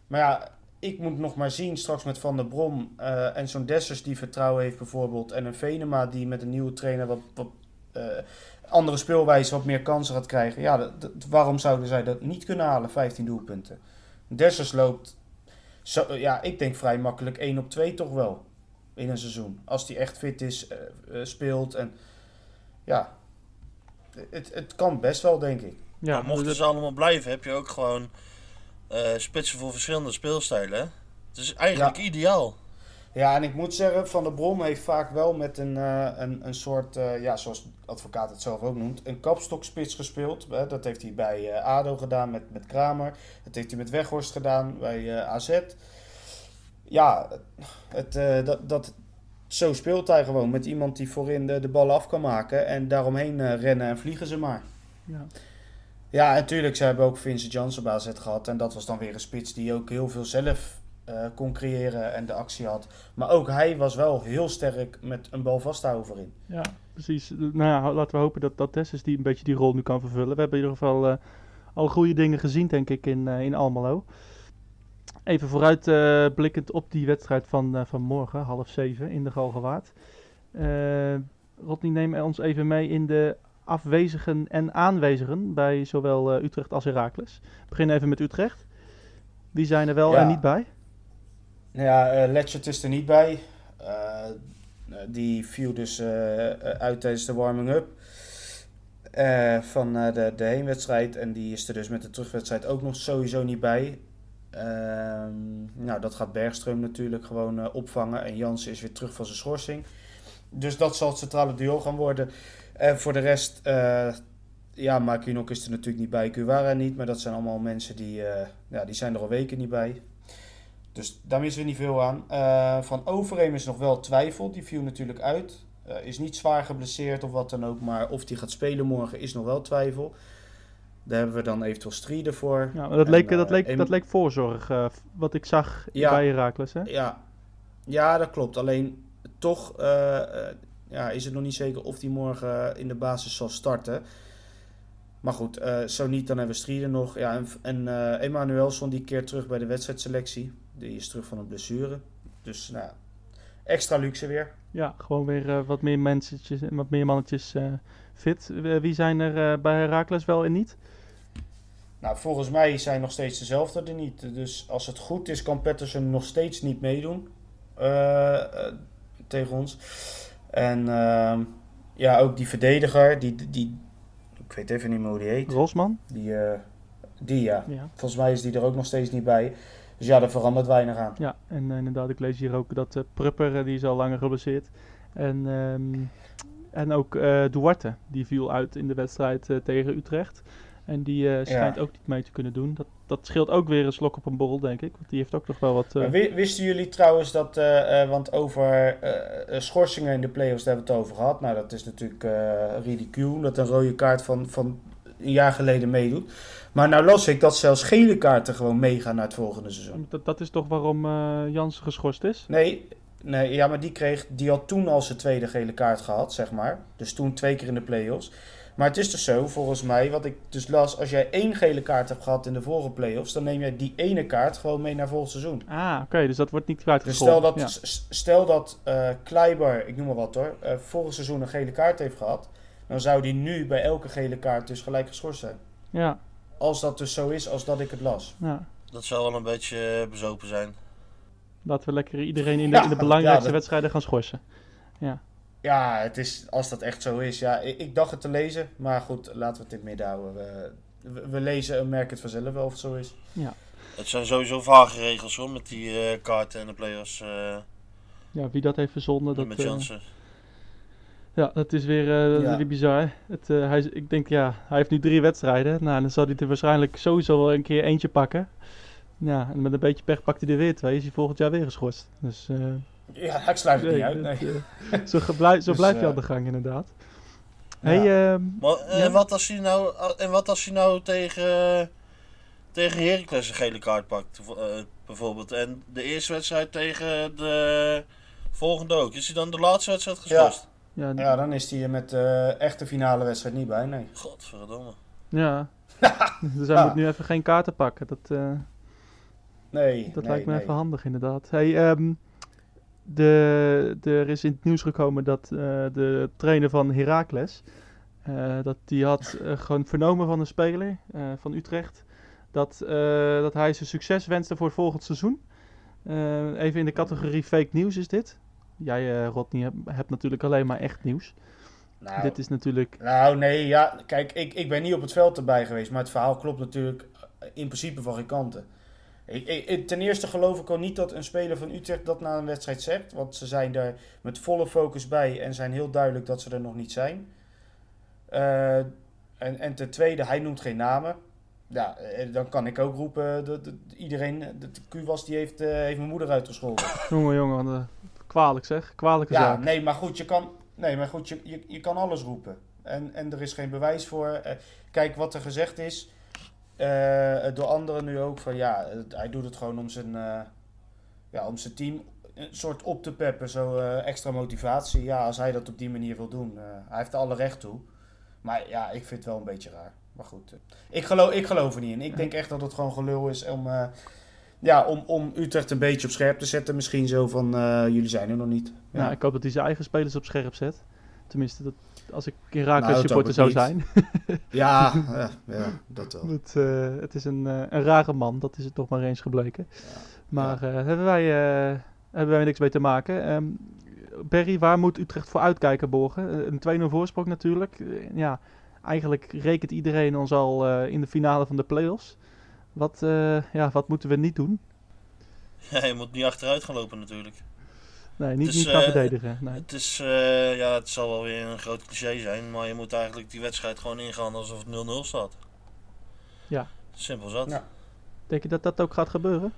Maar ja, ik moet nog maar zien straks met Van der Brom... en zo'n Dessers die vertrouwen heeft bijvoorbeeld... en een Venema die met een nieuwe trainer wat... wat andere speelwijze wat meer kansen gaat krijgen. Ja, dat- dat- waarom zouden zij dat niet kunnen halen, 15 doelpunten? Dessers loopt, zo, ja, ik denk vrij makkelijk 1 op 2 toch wel in een seizoen. Als die echt fit is, eh, eh, speelt en ja, het, het kan best wel, denk ik. Ja, maar mochten dat- ze allemaal blijven, heb je ook gewoon eh, spitsen voor verschillende speelstijlen. Het is eigenlijk ideaal. Ja, en ik moet zeggen, Van der Brom heeft vaak wel met een, eh, een, een soort, eh, ja, zoals de advocaat het zelf ook noemt, een kapstokspits gespeeld. Dat heeft hij bij eh, ADO gedaan met, met Kramer. Dat heeft hij met Weghorst gedaan bij AZ. Ja, het, dat, dat, zo speelt hij gewoon met iemand die voorin de, de bal af kan maken. En daaromheen rennen en vliegen ze maar. ja. Ja, natuurlijk, ze hebben ook Vincent Janssen bij AZ gehad. En dat was dan weer een spits die ook heel veel zelf eh, kon creëren en de actie had. Maar ook hij was wel heel sterk met een bal vasthouden voorin. Ja, precies. Nou ja, laten we hopen dat, dat Dessus die een beetje die rol nu kan vervullen. We hebben in ieder geval eh, al goede dingen gezien, denk ik, in, eh, in Almelo. Even vooruit eh, blikkend op die wedstrijd van, van morgen, half zeven, in de Galgenwaard. Rodney, neem ons even mee in de afwezigen en aanwezigen bij zowel Utrecht als Heracles. We beginnen even met Utrecht. Wie zijn er wel Ja. en niet bij? Nou ja, eh Letchert is er niet bij. Eh, die viel dus eh, eh, uit tijdens de warming-up eh, van eh, de, de heenwedstrijd. En die is er dus met de terugwedstrijd ook nog sowieso niet bij. Ehm, nou, dat gaat Bergström natuurlijk gewoon eh, opvangen. En Jansen is weer terug van zijn schorsing. Dus dat zal het centrale duo gaan worden. En voor de rest, eh ja, Makinok is er natuurlijk niet bij. Kuwara niet. Maar dat zijn allemaal mensen die, eh, ja, die zijn er al weken niet bij. Dus daar missen we niet veel aan. Eh, van Overeem is nog wel twijfel. Die viel natuurlijk uit. Eh, is niet zwaar geblesseerd of wat dan ook. Maar of die gaat spelen morgen is nog wel twijfel. Daar hebben we dan eventueel Strieden voor. Ja, dat, En, leek, eh, dat, leek, Em- dat leek voorzorg, eh, wat ik zag Ja. bij Heracles. Hè? Ja. ja, dat klopt. Alleen toch eh, eh, ja, is het nog niet zeker of die morgen in de basis zal starten. Maar goed, eh, zo niet, dan hebben we Strieden nog. Ja, en en eh Emanuelson die keert terug bij de wedstrijdselectie. Die is terug van een blessure. Dus nou, extra luxe weer. Ja, gewoon weer eh, wat meer mensentjes en wat meer mannetjes fit. Wie zijn er bij Heracles wel en niet? Nou, volgens mij zijn nog steeds dezelfde er niet. Dus als het goed is, kan Patterson nog steeds niet meedoen tegen ons. En ehm, ja, ook die verdediger, die, die, ik weet even niet meer hoe die heet. Rosman? Die, eh, die ja, Ja. volgens mij is die er ook nog steeds niet bij. Dus ja, daar verandert weinig aan. Ja, en eh, inderdaad, ik lees hier ook dat eh, Prupper, die is al langer geblesseerd. En, ehm, en ook Duarte, die viel uit in de wedstrijd tegen Utrecht. En die eh, schijnt ook niet mee te kunnen doen. Dat, dat scheelt ook weer een slok op een borrel, denk ik. Want die heeft ook nog wel wat... eh, wisten jullie trouwens dat, eh, want over schorsingen in de play-offs, daar hebben we het over gehad. Nou, dat is natuurlijk ridicuul, dat een rode kaart van, van een jaar geleden meedoet. Maar nou las ik dat zelfs gele kaarten gewoon meegaan naar het volgende seizoen. dat, dat is toch waarom Jans geschorst is? Nee, nee, ja, maar die, kreeg, die had toen al zijn tweede gele kaart gehad, zeg maar. Dus toen twee keer in de play-offs. Maar het is dus zo, volgens mij, wat ik dus las, als jij één gele kaart hebt gehad in de vorige play-offs, dan neem jij die ene kaart gewoon mee naar volgend seizoen. Ah, oké, dus dat wordt niet Dus kwijtgescholden. stel dat, Ja. stel dat eh Kleiber, ik noem maar wat hoor, eh vorig seizoen een gele kaart heeft gehad, dan zou die nu bij elke gele kaart dus gelijk geschorst zijn. Ja, Als dat dus zo is als dat ik het las. ja. Dat zou wel een beetje eh, bezopen zijn. Laten we lekker iedereen in de, Ja, in de belangrijkste ja, dat- wedstrijden gaan schorsen. Ja, het is, als dat echt zo is. Ja, ik, ik dacht het te lezen, maar goed, laten we het in het midden houden. We, we, we lezen en merken het vanzelf wel of het zo is. Het zijn sowieso vage regels hoor, met die eh, kaarten en de players eh, Ja, wie dat heeft verzonnen, dat, met eh, Jansen. ja, dat is weer, eh, dat is Ja. weer bizar. Het, eh, hij, ik denk, ja, hij heeft nu drie wedstrijden. Nou, dan zal hij er waarschijnlijk sowieso wel een keer eentje pakken. Ja, en met een beetje pech pakt hij er weer twee. Is hij volgend jaar weer geschorst. Dus eh, Ja, ik sluit het niet uit. Nee. eh, zo zo Dus, blijf je eh, aan de gang, inderdaad. Ja. Hey, ehm, Maar, eh, Ja. wat als hij nou, en wat als hij nou tegen, tegen Heracles een gele kaart pakt, eh, bijvoorbeeld. En de eerste wedstrijd tegen de volgende ook. Is hij dan de laatste wedstrijd geschorst? ja, ja, Ja, dan is hij er met de echte finale wedstrijd niet bij. Nee. Godverdomme. [LAUGHS] dus hij Ja. moet nu even geen kaarten pakken. Dat, eh, Nee, Dat nee, lijkt me nee. even handig, inderdaad. Hey, ehm, de, er is in het nieuws gekomen dat eh, de trainer van Heracles, eh, dat die had eh, gewoon vernomen van een speler van Utrecht, dat, dat hij ze succes wenste voor het volgend seizoen. Even in de categorie fake nieuws is dit. Jij, Rodney, hebt, hebt natuurlijk alleen maar echt nieuws. Nou, Dit is natuurlijk... Nou, nee, ja, kijk, ik, ik ben niet op het veld erbij geweest, maar het verhaal klopt natuurlijk in principe van geen kanten. Ik, ik- ten eerste geloof ik al niet dat een speler van Utrecht dat na een wedstrijd zegt, want ze zijn daar met volle focus bij en zijn heel duidelijk dat ze er nog niet zijn. Eh, en, en ten tweede, hij noemt geen namen. Ja, eh, dan kan ik ook roepen, dat, dat iedereen, de, de Q-was die heeft, eh, heeft mijn moeder uitgescholden. [LAUGHS] Jongen, jongen, eh, kwalijk zeg. Kwalijke Ja, zaak. nee, maar goed, je kan, nee, maar goed, je, je, je kan alles roepen. En, en er is geen bewijs voor. Eh, kijk, wat er gezegd is eh, door anderen nu ook van ja, hij doet het gewoon om zijn, eh, ja, om zijn team een soort op te peppen, zo eh, extra motivatie. Ja, als hij dat op die manier wil doen, hij heeft er alle recht toe. Maar ja, ik vind het wel een beetje raar. maar goed. Ik geloof, ik geloof er niet in. Ik denk echt dat het gewoon gelul is om, ja, om, om Utrecht een beetje op scherp te zetten. Misschien zo van, jullie zijn er nog niet. Ja. Nou, ik hoop dat hij zijn eigen spelers op scherp zet. Tenminste, dat, als ik Herakles Nou, dat supporter zou ik niet. zijn. [LAUGHS] ja, [LAUGHS] ja, ja, dat wel. het, eh, het is een, eh, een rare man, dat is het toch maar eens gebleken. Maar eh, hebben, wij, eh, hebben wij niks mee te maken. Ehm Berry, waar moet Utrecht voor uitkijken, Borgen? Een 2-0 voorsprong natuurlijk. Ja, eigenlijk rekent iedereen ons al eh, in de finale van de play-offs. Wat, eh, ja, wat moeten we niet doen? [LAUGHS] Ja, je moet niet achteruit gaan lopen natuurlijk. Nee, niet, Dus, niet gaan eh, verdedigen. Nee. Het is, eh, ja, het zal wel weer een groot cliché zijn, maar je moet eigenlijk die wedstrijd gewoon ingaan alsof het 0-0 staat. Ja. Simpel zat. Ja. Denk je dat dat ook gaat gebeuren?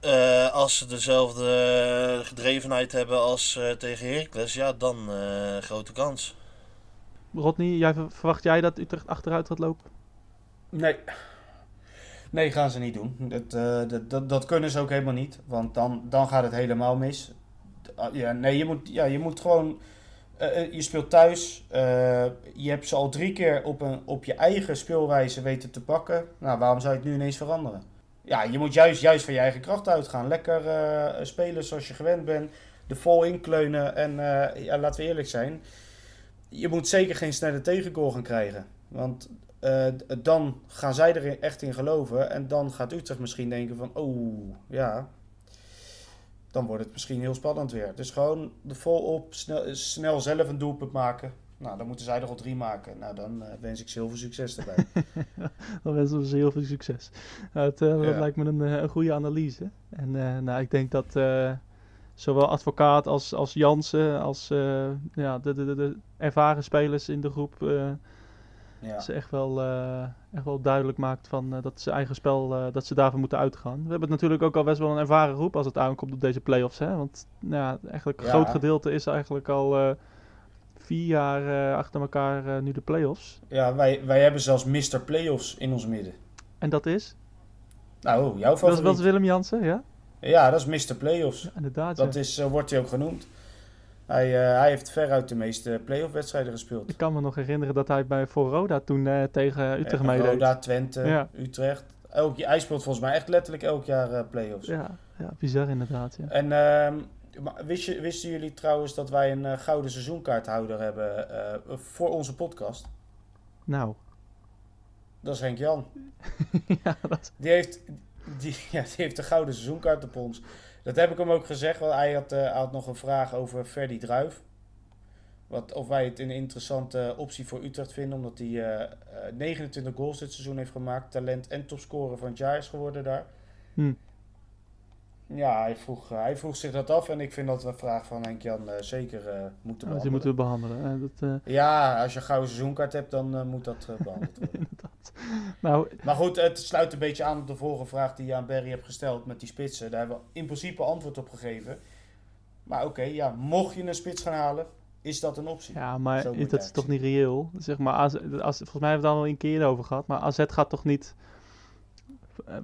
Eh, als ze dezelfde gedrevenheid hebben als eh, tegen Heracles, ja, dan eh, grote kans. Rodney, jij, ver- verwacht jij dat Utrecht achteruit gaat lopen? Nee. Nee, gaan ze niet doen. Dat, eh, dat, dat, dat kunnen ze ook helemaal niet. Want dan, dan gaat het helemaal mis. Ah, Ja, nee, je moet, ja, je moet gewoon... eh, eh, je speelt thuis. je hebt ze al drie keer op, een, op je eigen speelwijze weten te pakken. Nou, waarom zou je het nu ineens veranderen? Ja, je moet juist, juist van je eigen kracht uitgaan. Lekker spelen zoals je gewend bent. De vol inkleunen. En ja, laten we eerlijk zijn. Je moet zeker geen snelle tegengoal gaan krijgen. Want eh, dan gaan zij er echt in geloven. En dan gaat Utrecht misschien denken van... Oh, ja. Dan wordt het misschien heel spannend weer. Dus gewoon de volop, snel, snel zelf een doelpunt maken. Nou, dan moeten zij er al drie maken. Nou, dan eh, wens ik ze heel veel succes erbij. [LAUGHS] Dan wensen we ze heel veel succes. Nou, het, eh, dat lijkt me een, een goede analyse. En nou, ik denk dat zowel advocaat als, als Jansen, als ja, de, de, de, de ervaren spelers in de groep, ja. ze echt wel, eh, echt wel duidelijk maakt van, eh, dat ze eigen spel, eh, dat ze daarvan moeten uitgaan. We hebben het natuurlijk ook al best wel een ervaren groep als het aankomt op deze play-offs. Hè? Want nou, ja, eigenlijk een Ja. groot gedeelte is eigenlijk al vier jaar achter elkaar nu de play-offs. ja, wij, wij hebben zelfs Mr. Playoffs in ons midden. En dat is? Nou, jouw Dat is, favoriet. dat is Willem Jansen, ja? Ja, dat is Mr. Playoffs. Ja, inderdaad. Dat is, wordt hij ook genoemd. Hij, eh, hij heeft veruit de meeste playoff wedstrijden gespeeld. Ik kan me nog herinneren dat hij bij voor Roda toen eh, tegen Utrecht Eh, meedeed. Roda, Twente, Ja. Utrecht. Elk, hij speelt volgens mij echt letterlijk elk jaar playoffs. Ja, ja, bizar inderdaad. Ja. En ehm, wist je, wisten jullie trouwens dat wij een gouden seizoenkaarthouder hebben voor onze podcast? Nou, Dat is Henk Jan. [LAUGHS] ja, dat, Die heeft, die, [LAUGHS] ja, die heeft de gouden seizoenkaart op ons. Dat heb ik hem ook gezegd, want hij had, eh, hij had nog een vraag over Ferdy Druif. Wat, of wij het een interessante optie voor Utrecht vinden, omdat hij eh, eh, 29 goals dit seizoen heeft gemaakt. Talent en topscorer van het jaar is geworden daar. Hm. Ja, hij vroeg, eh, hij vroeg zich dat af en ik vind dat we een vraag van Henk Jan eh, zeker eh, moeten ja, die behandelen. moeten we behandelen. hè. dat, Ja, als je een gouden seizoenkaart hebt, dan moet dat eh, [LAUGHS] behandeld worden. Nou, Maar goed, het sluit een beetje aan op de vorige vraag die je aan Barry hebt gesteld met die spitsen. Daar hebben we in principe antwoord op gegeven. Maar oké, ja, mocht je een spits gaan halen, is dat een optie. ja, maar dat is toch niet reëel? Zeg maar, AZ, als, volgens mij hebben we het al een keer over gehad. Maar AZ gaat toch niet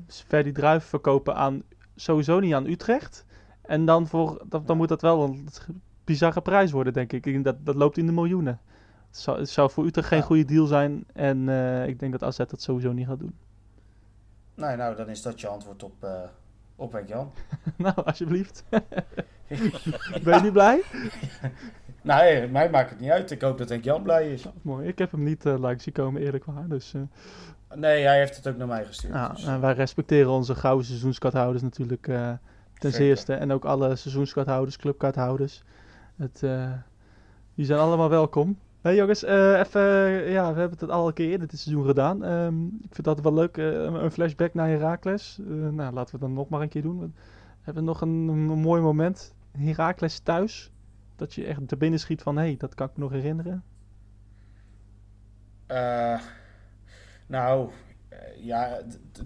Ferdy Druif verkopen aan, sowieso niet aan Utrecht. En dan, voor, dan, dan moet dat wel een bizarre prijs worden, denk ik. Dat, dat loopt in de miljoenen. Het zou, het zou voor Utrecht geen goede deal zijn. En eh, ik denk dat AZ dat sowieso niet gaat doen. Nou, nou, dan is dat je antwoord op, eh op Henk Jan. [LAUGHS] nou, alsjeblieft. [LAUGHS] ben je niet blij? [LAUGHS] Hey, mij maakt het niet uit. Ik hoop dat Henk Jan blij is. Nou, mooi. Ik heb hem niet uh, langs zien komen, eerlijk waar. Dus, uh, Nee, hij heeft het ook naar mij gestuurd. nou, dus. en wij respecteren onze gouden seizoenskaarthouders natuurlijk uh, ten Zeker. zeerste. En ook alle seizoenskaarthouders, clubkaarthouders. Het, uh, die zijn allemaal welkom. Hé hey jongens, uh, even, ja, we hebben het al een keer eerder dit seizoen gedaan. Um, ik vind dat wel leuk, een flashback naar Heracles. Uh, nou, laten we dan nog maar een keer doen. We hebben nog een, een mooi moment. Heracles thuis. Dat je echt er binnen schiet van, hé, hey, dat kan ik me nog herinneren. Uh, nou, ja,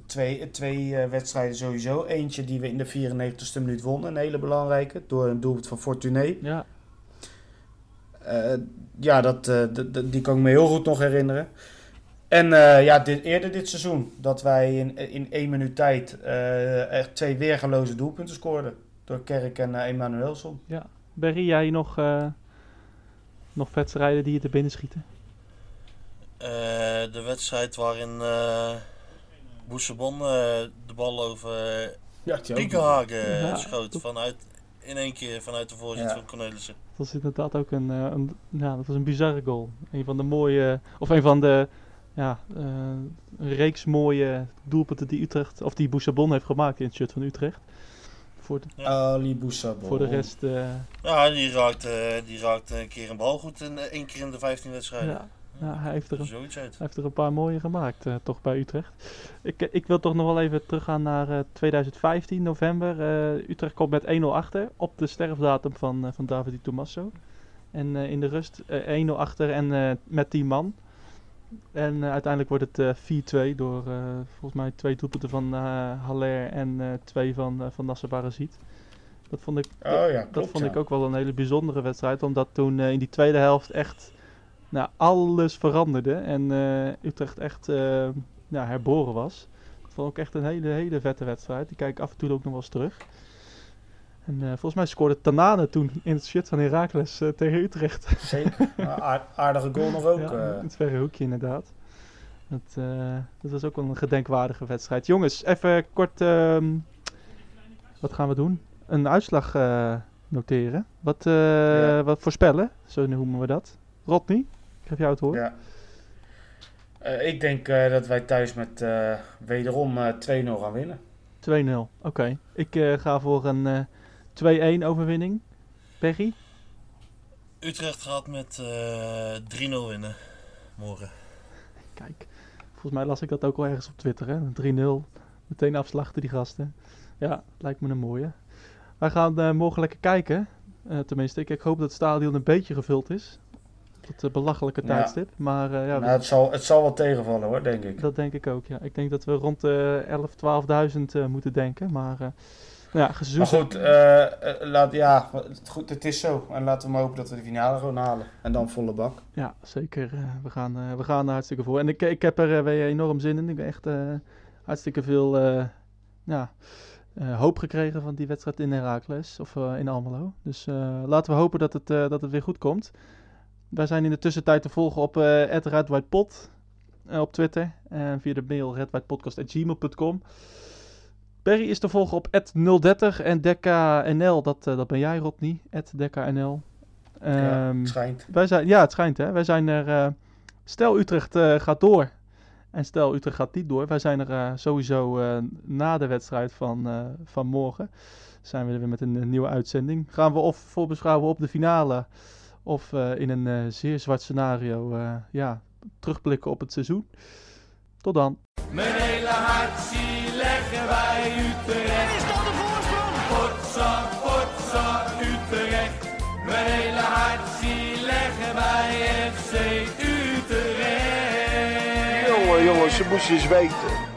twee, twee uh, wedstrijden sowieso. Eentje die we in de 94ste minuut wonnen, een hele belangrijke, door een doelpunt van Fortuné. Ja. Uh, ja, dat, uh, die kan ik me heel goed nog herinneren. En uh, ja, dit, eerder dit seizoen, dat wij in, in één minuut tijd echt twee weergeloze doelpunten scoorden. Door Kerk en Emanuelson. Ja. Berry, jij nog, nog wedstrijden die je te binnen schieten? Eh, de wedstrijd waarin eh Boesebon eh, de bal over Ja. Piekenhagen Ja, schoot. Vanuit, in één keer vanuit de voorzet Ja. van Cornelissen. Dat was inderdaad ook een, eh, een, ja, dat was een bizarre goal. Een van de mooie, of een van de, ja, eh, een reeks mooie doelpunten die Utrecht, of die Boussabon heeft gemaakt in het shirt van Utrecht. Voor de, Ali Boussabon. voor de rest, eh, Ja, die raakte, die raakte een keer een bal goed en eh, één keer in de 15 wedstrijden. ja, ja, hij heeft er een. Hij heeft er een paar mooie gemaakt, eh, toch bij Utrecht. Ik, eh, ik wil toch nog wel even teruggaan naar eh, 2015, november. Eh, Utrecht komt met 1-0 achter op de sterfdatum van, eh, van David Di Tommaso. En eh, in de rust eh, 1-0 achter en eh, met 10 man. En eh, uiteindelijk wordt het eh, 4-2 door eh, volgens mij twee doelpunten van eh Haller en eh, twee van, eh, van Nasser Barazit. Dat vond ik Oh ja, dat klopt. vond ja. ik ook wel een hele bijzondere wedstrijd. Omdat toen eh, in die tweede helft echt nou, alles veranderde. En eh, Utrecht echt eh, ja, herboren was. Dat vond ik echt een hele, hele vette wedstrijd. Die kijk ik af en toe ook nog wel eens terug. En eh, volgens mij scoorde Tanane toen in het shirt van Heracles eh, tegen Utrecht. Zeker. Aardige goal nog ook. ja, in het verre hoekje inderdaad. Dat, dat was ook wel een gedenkwaardige wedstrijd. Jongens, even kort. ehm, wat gaan we doen? Een uitslag noteren. Wat, Ja. wat voorspellen, zo noemen we dat. Rodney, ik geef jou het woord. Ja. Eh, ik denk eh, dat wij thuis met eh, wederom eh 2-0 gaan winnen. 2-0. Oké. Ik eh, ga voor een eh 2-1 overwinning. Peggy? Utrecht gaat met eh 3-0 winnen morgen. Kijk, volgens mij las ik dat ook al ergens op Twitter. Hè? Een 3-0. Meteen afslachten die gasten. Ja, lijkt me een mooie. Wij gaan eh, morgen lekker kijken. Eh, tenminste, ik, ik hoop dat het stadion een beetje gevuld is. Tot een belachelijke Ja. tijdstip. Maar eh, ja, nou, het, zal, het zal wel tegenvallen hoor, denk ik. dat denk ik ook. Ja. Ik denk dat we rond de 11.000, 12.000 eh, moeten denken. Maar eh, nou ja, Maar gezoet. goed, eh, eh, laat, ja, het, goed, het is zo. En laten we maar hopen dat we de finale gewoon halen. En dan volle bak. Ja, zeker. eh, we, gaan, eh, we gaan er hartstikke voor. En ik, ik heb er eh, weer enorm zin in. Ik heb echt eh, hartstikke veel eh, ja, eh, hoop gekregen van die wedstrijd in Heracles of eh, in Almelo. Dus eh, laten we hopen dat het, eh, dat het weer goed komt. Wij zijn in de tussentijd te volgen op uh, @redwhitepot eh, op Twitter. En via de mail redwhitepodcast.gmail.com. Perry is te volgen op 030 en DekkaNL, dat, eh, dat ben jij Rodney, DekkaNL. ja, Ehm, het schijnt. wij zijn, ja, het schijnt hè. Wij zijn er. eh, stel Utrecht eh, gaat door. En stel Utrecht gaat niet door. Wij zijn er eh, sowieso eh, na de wedstrijd van, eh, van morgen. Zijn we er weer met een, eh, nieuwe uitzending. Gaan we of voorbeschouwen op de finale. Of eh, in een eh, zeer zwart scenario. eh, ja, terugblikken op het seizoen. Tot dan. Mijn hele hart zie leggen wij Utrecht. Is dat de voorsprong? Potsa, potsa, Utrecht. Mijn hele hart zie leggen wij FC Utrecht. Jongen, jongens, ze moesten eens weten.